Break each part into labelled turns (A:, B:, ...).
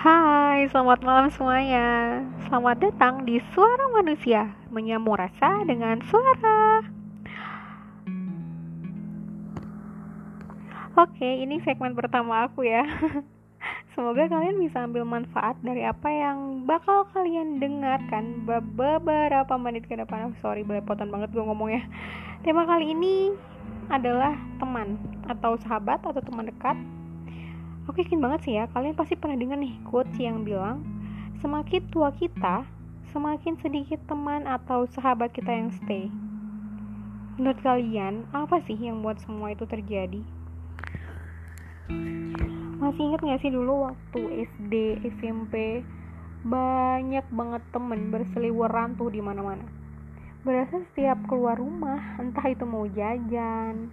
A: Hai, selamat malam semuanya. Selamat datang di Suara Manusia, menyambung rasa dengan suara. Oke, ini segmen pertama aku ya. Semoga kalian bisa ambil manfaat dari apa yang bakal kalian dengarkan beberapa menit ke depan. Oh, sorry, belepotan banget gue ngomongnya. Tema kali ini adalah teman atau sahabat atau teman dekat aku yakin banget sih ya kalian pasti pernah dengar nih quotes yang bilang semakin tua kita semakin sedikit teman atau sahabat kita yang stay. Menurut kalian apa sih yang buat semua itu terjadi? Masih ingat gak sih dulu waktu SD SMP banyak banget temen berseliweran tuh di mana-mana. Berasa setiap keluar rumah entah itu mau jajan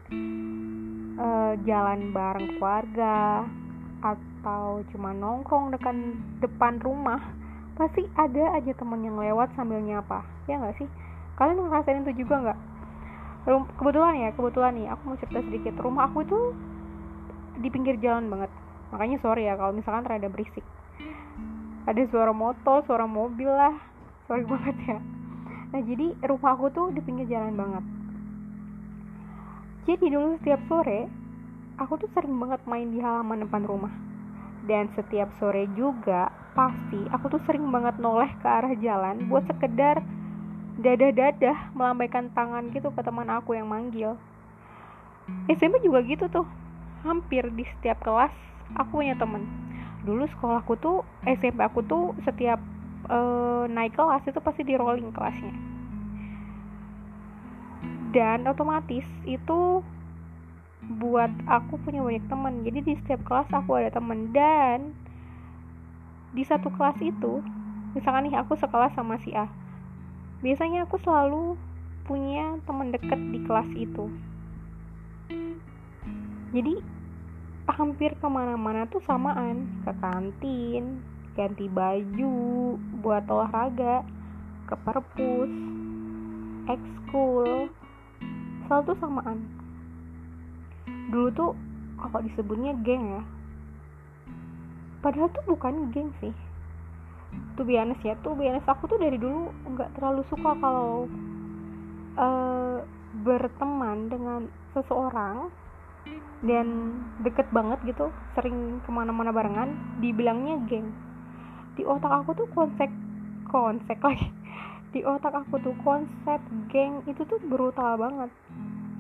A: uh, jalan bareng keluarga atau cuma nongkrong dekat depan rumah pasti ada aja temen yang lewat sambil nyapa ya nggak sih? Kalian ngerasain itu juga nggak? Kebetulan ya kebetulan nih aku mau cerita sedikit. Rumah aku itu di pinggir jalan banget. Makanya sorry ya kalau misalkan terada berisik. Ada suara motor suara mobil lah. Sorry banget ya. Nah jadi rumah aku tuh di pinggir jalan banget. Jadi dulu setiap sore aku tuh sering banget main di halaman depan rumah. Dan setiap sore juga pasti aku tuh sering banget noleh ke arah jalan buat sekedar dadah-dadah melambaikan tangan gitu ke teman aku yang manggil. SMP juga gitu tuh. Hampir di setiap kelas aku punya temen. Dulu sekolahku tuh SMP aku tuh setiap uh, naik kelas itu pasti di rolling kelasnya. Dan otomatis itu buat aku punya banyak teman. Jadi di setiap kelas aku ada teman. Dan di satu kelas itu misalkan nih aku sekelas sama si A biasanya aku selalu punya teman deket di kelas itu. Jadi hampir ke mana-mana tuh samaan. Ke kantin ganti baju buat olahraga ke perpus ekskul selalu tuh samaan dulu tuh kalau disebutnya geng ya. Padahal tuh bukan geng sih. Tuh biasa ya tuh biasa aku tuh dari dulu nggak terlalu suka kalau uh, berteman dengan seseorang dan deket banget gitu sering ke mana-mana barengan dibilangnya geng. Di otak aku tuh konsep konsep lagi. Di otak aku tuh konsep geng itu tuh brutal banget.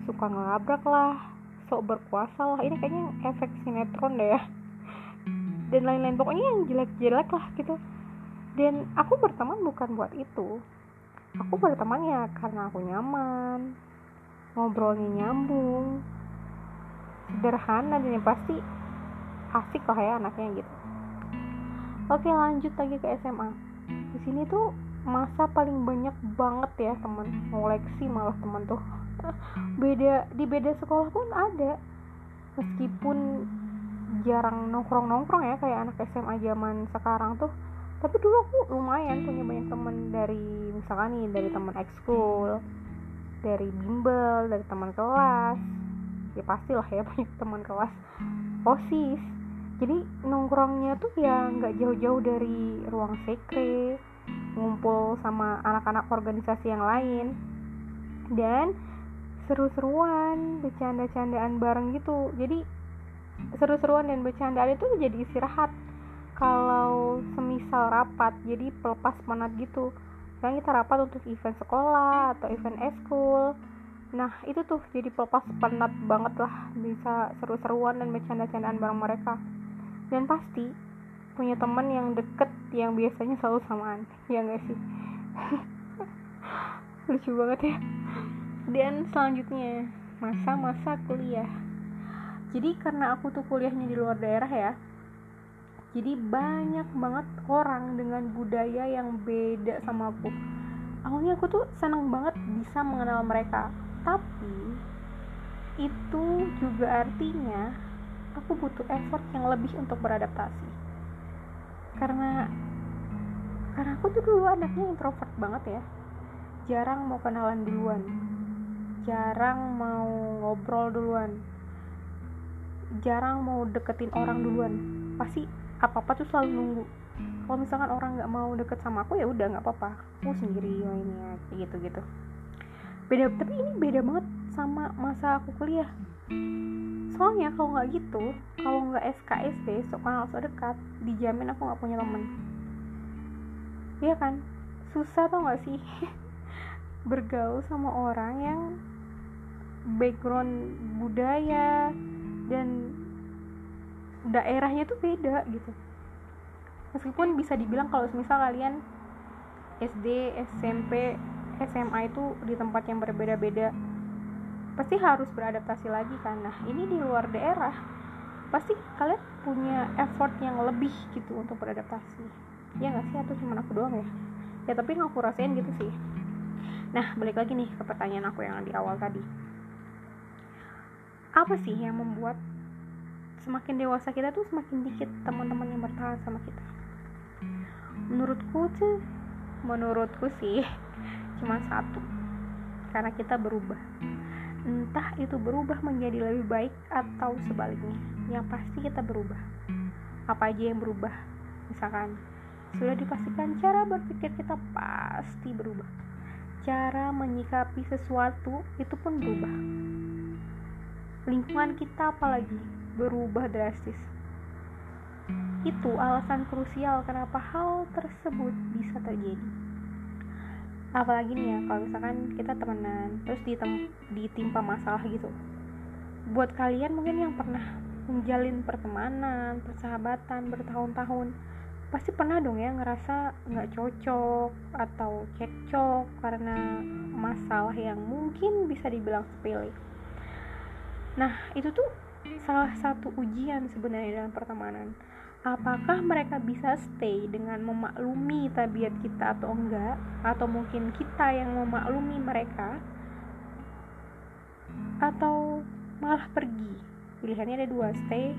A: Suka ngelabrak lah sok berkuasa lah. Ini kayaknya efek sinetron deh ya. Dan lain-lain. Pokoknya yang jelek-jelek lah gitu. Dan aku berteman bukan buat itu. Aku berteman ya karena aku nyaman. Ngobrolnya nyambung. Sederhana dan yang pasti asik lah ya anaknya gitu. Oke lanjut lagi ke SMA di sini tuh masa paling banyak banget ya teman koleksi malah teman tuh. Beda di beda sekolah pun ada. Meskipun jarang nongkrong nongkrong ya kayak anak SMA zaman sekarang tuh. Tapi dulu aku lumayan punya banyak temen dari misalkan nih dari teman ekskul dari bimbel dari teman kelas. Ya pastilah ya banyak teman kelas. Osis. Jadi nongkrongnya tuh ya nggak jauh-jauh dari ruang sekre ngumpul sama anak-anak organisasi yang lain. Dan seru-seruan bercanda-candaan bareng gitu. Jadi seru-seruan dan bercandaan itu jadi istirahat. Kalau semisal rapat jadi pelepas penat gitu. Kan kita rapat untuk event sekolah atau event eskul. Nah itu tuh jadi pelepas penat banget lah. Bisa seru-seruan dan bercanda-candaan bareng mereka. Dan pasti punya teman yang deket yang biasanya selalu samaan. Ya gak sih? Lucu banget ya. Dan selanjutnya masa-masa kuliah. Jadi karena aku tuh kuliahnya di luar daerah ya jadi banyak banget orang dengan budaya yang beda sama aku. Awalnya aku tuh seneng banget bisa mengenal mereka tapi itu juga artinya aku butuh effort yang lebih untuk beradaptasi karena karena aku tuh dulu anaknya introvert banget ya. Jarang mau kenalan duluan. Jarang mau ngobrol duluan. Jarang mau deketin orang duluan. Pasti apa apa tuh selalu nunggu. Kalau misalkan orang nggak mau deket sama aku ya udah nggak apa-apa. Aku sendiri mainnya kayak gitu gitu beda tapi ini beda banget sama masa aku kuliah. Soalnya kalau nggak gitu kalau nggak SKSD sok kenal sok dekat dijamin aku nggak punya temen. Iya kan? Susah tau gak sih? Bergaul sama orang yang background budaya dan daerahnya tuh beda gitu. Meskipun bisa dibilang kalau misal kalian SD, SMP, SMA itu di tempat yang berbeda-beda pasti harus beradaptasi lagi kan. Nah ini di luar daerah pasti kalian punya effort yang lebih gitu untuk beradaptasi. Ya nggak sih? Atau cuma aku doang ya? Ya tapi nggak aku rasain gitu sih. Nah balik lagi nih ke pertanyaan aku yang di awal tadi. Apa sih yang membuat semakin dewasa kita tuh semakin dikit teman-teman yang bertahan sama kita? Menurutku tuh menurutku sih cuma satu. Karena kita berubah. Entah itu berubah menjadi lebih baik atau sebaliknya yang pasti kita berubah. Apa aja yang berubah? Misalkan sudah dipastikan cara berpikir kita pasti berubah. Cara menyikapi sesuatu itu pun berubah. Lingkungan kita apalagi berubah drastis. Itu alasan krusial kenapa hal tersebut bisa terjadi. Apalagi nih ya kalau misalkan kita temenan terus ditimpa masalah gitu. Buat kalian mungkin yang pernah menjalin pertemanan persahabatan bertahun-tahun pasti pernah dong ya ngerasa nggak cocok atau cekcok karena masalah yang mungkin bisa dibilang sepele. Nah, itu tuh salah satu ujian sebenarnya dalam pertemanan. Apakah mereka bisa stay dengan memaklumi tabiat kita atau enggak? Atau mungkin kita yang memaklumi mereka? Atau malah pergi? Pilihannya ada dua, stay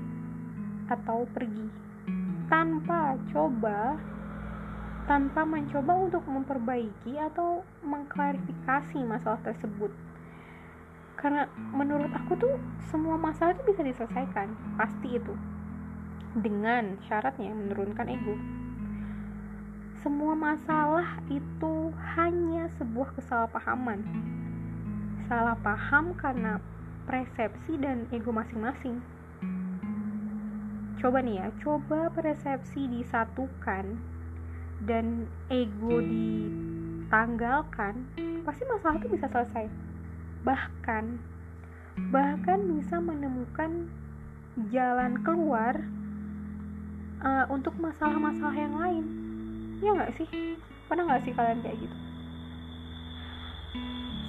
A: atau pergi. Tanpa coba tanpa mencoba untuk memperbaiki atau mengklarifikasi masalah tersebut. Karena menurut aku tuh semua masalah itu bisa diselesaikan pasti itu. Dengan syaratnya menurunkan ego. Semua masalah itu hanya sebuah kesalahpahaman. Salah paham karena persepsi dan ego masing-masing. Coba nih ya coba persepsi disatukan dan ego ditanggalkan pasti masalah itu bisa selesai. Bahkan bahkan bisa menemukan jalan keluar uh, untuk masalah-masalah yang lain. Ya nggak sih? Pernah nggak sih kalian kayak gitu?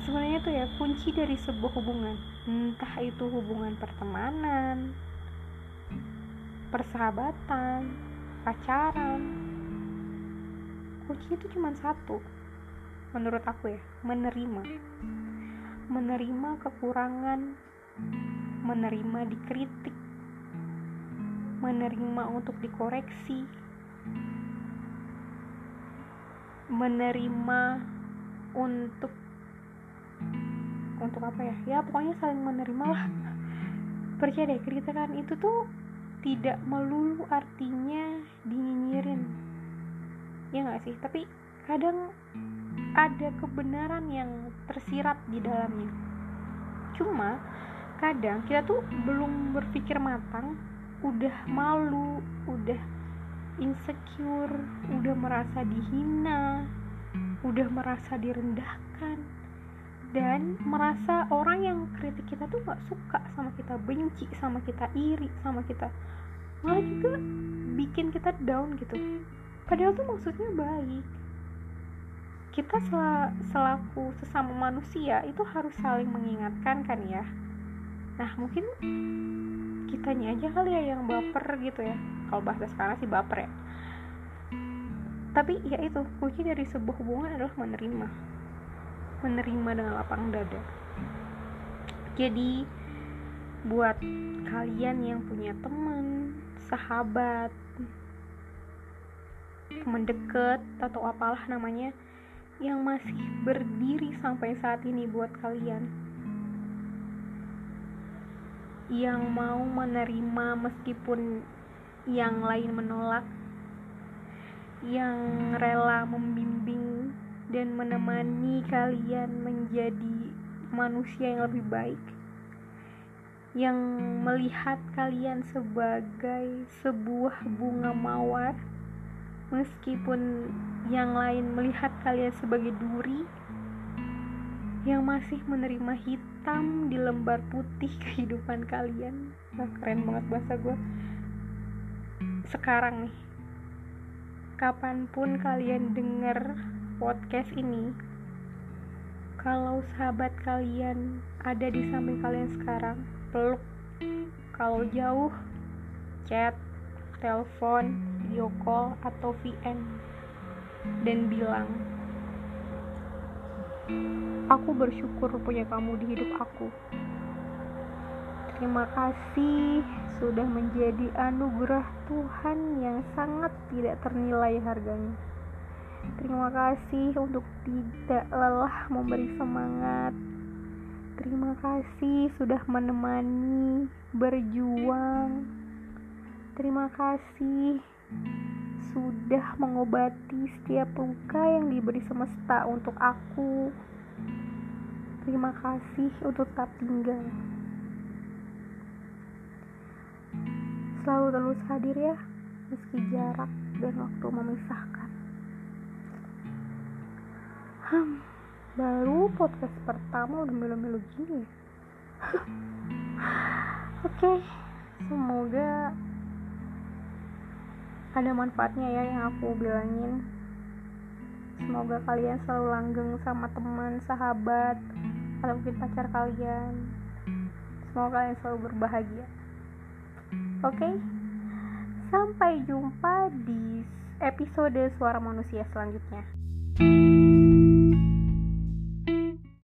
A: Sebenarnya tuh ya kunci dari sebuah hubungan entah itu hubungan pertemanan persahabatan pacaran. Kunci itu cuma satu menurut aku ya menerima. Menerima kekurangan menerima dikritik menerima untuk dikoreksi menerima untuk untuk apa ya? Ya pokoknya saling menerima lah. Percaya deh kritikan itu tuh tidak melulu artinya dinyinyirin. Ya nggak sih? Tapi kadang ada kebenaran yang tersirat di dalamnya. Cuma kadang kita tuh belum berpikir matang udah malu udah insecure udah merasa dihina udah merasa direndahkan dan merasa orang yang kritik kita tuh gak suka sama kita benci sama kita iri sama kita. Malah juga bikin kita down gitu. Padahal tuh maksudnya baik. Kita sel selaku sesama manusia itu harus saling mengingatkan kan ya. Nah mungkin kitanya aja kali ya yang baper gitu ya. Kalau bahasa sekarang sih baper ya. Tapi ya itu kunci dari sebuah hubungan adalah menerima menerima dengan lapang dada. Jadi buat kalian yang punya teman sahabat teman deket atau apalah namanya yang masih berdiri sampai saat ini buat kalian yang mau menerima meskipun yang lain menolak yang rela membimbing dan menemani kalian menjadi manusia yang lebih baik. Yang melihat kalian sebagai sebuah bunga mawar meskipun yang lain melihat kalian sebagai duri yang masih menerima hitam di lembar putih kehidupan kalian. Nah, keren banget bahasa gue sekarang nih kapan pun kalian denger podcast ini. Kalau sahabat kalian ada di samping kalian sekarang peluk. Kalau jauh chat telepon video call atau VN dan bilang aku bersyukur punya kamu di hidup aku. Terima kasih sudah menjadi anugerah Tuhan yang sangat tidak ternilai harganya terima kasih untuk tidak lelah memberi semangat Terima kasih sudah menemani berjuang. Terima kasih sudah mengobati setiap luka yang diberi semesta untuk aku. Terima kasih untuk tetap tinggal. Selalu terus hadir ya, meski jarak dan waktu memisahkan. Baru podcast pertama udah melo-melo gini oke okay, semoga ada manfaatnya ya yang aku bilangin. Semoga kalian selalu langgeng sama teman sahabat atau mungkin pacar kalian. Semoga kalian selalu berbahagia. Oke okay? sampai jumpa di episode suara manusia selanjutnya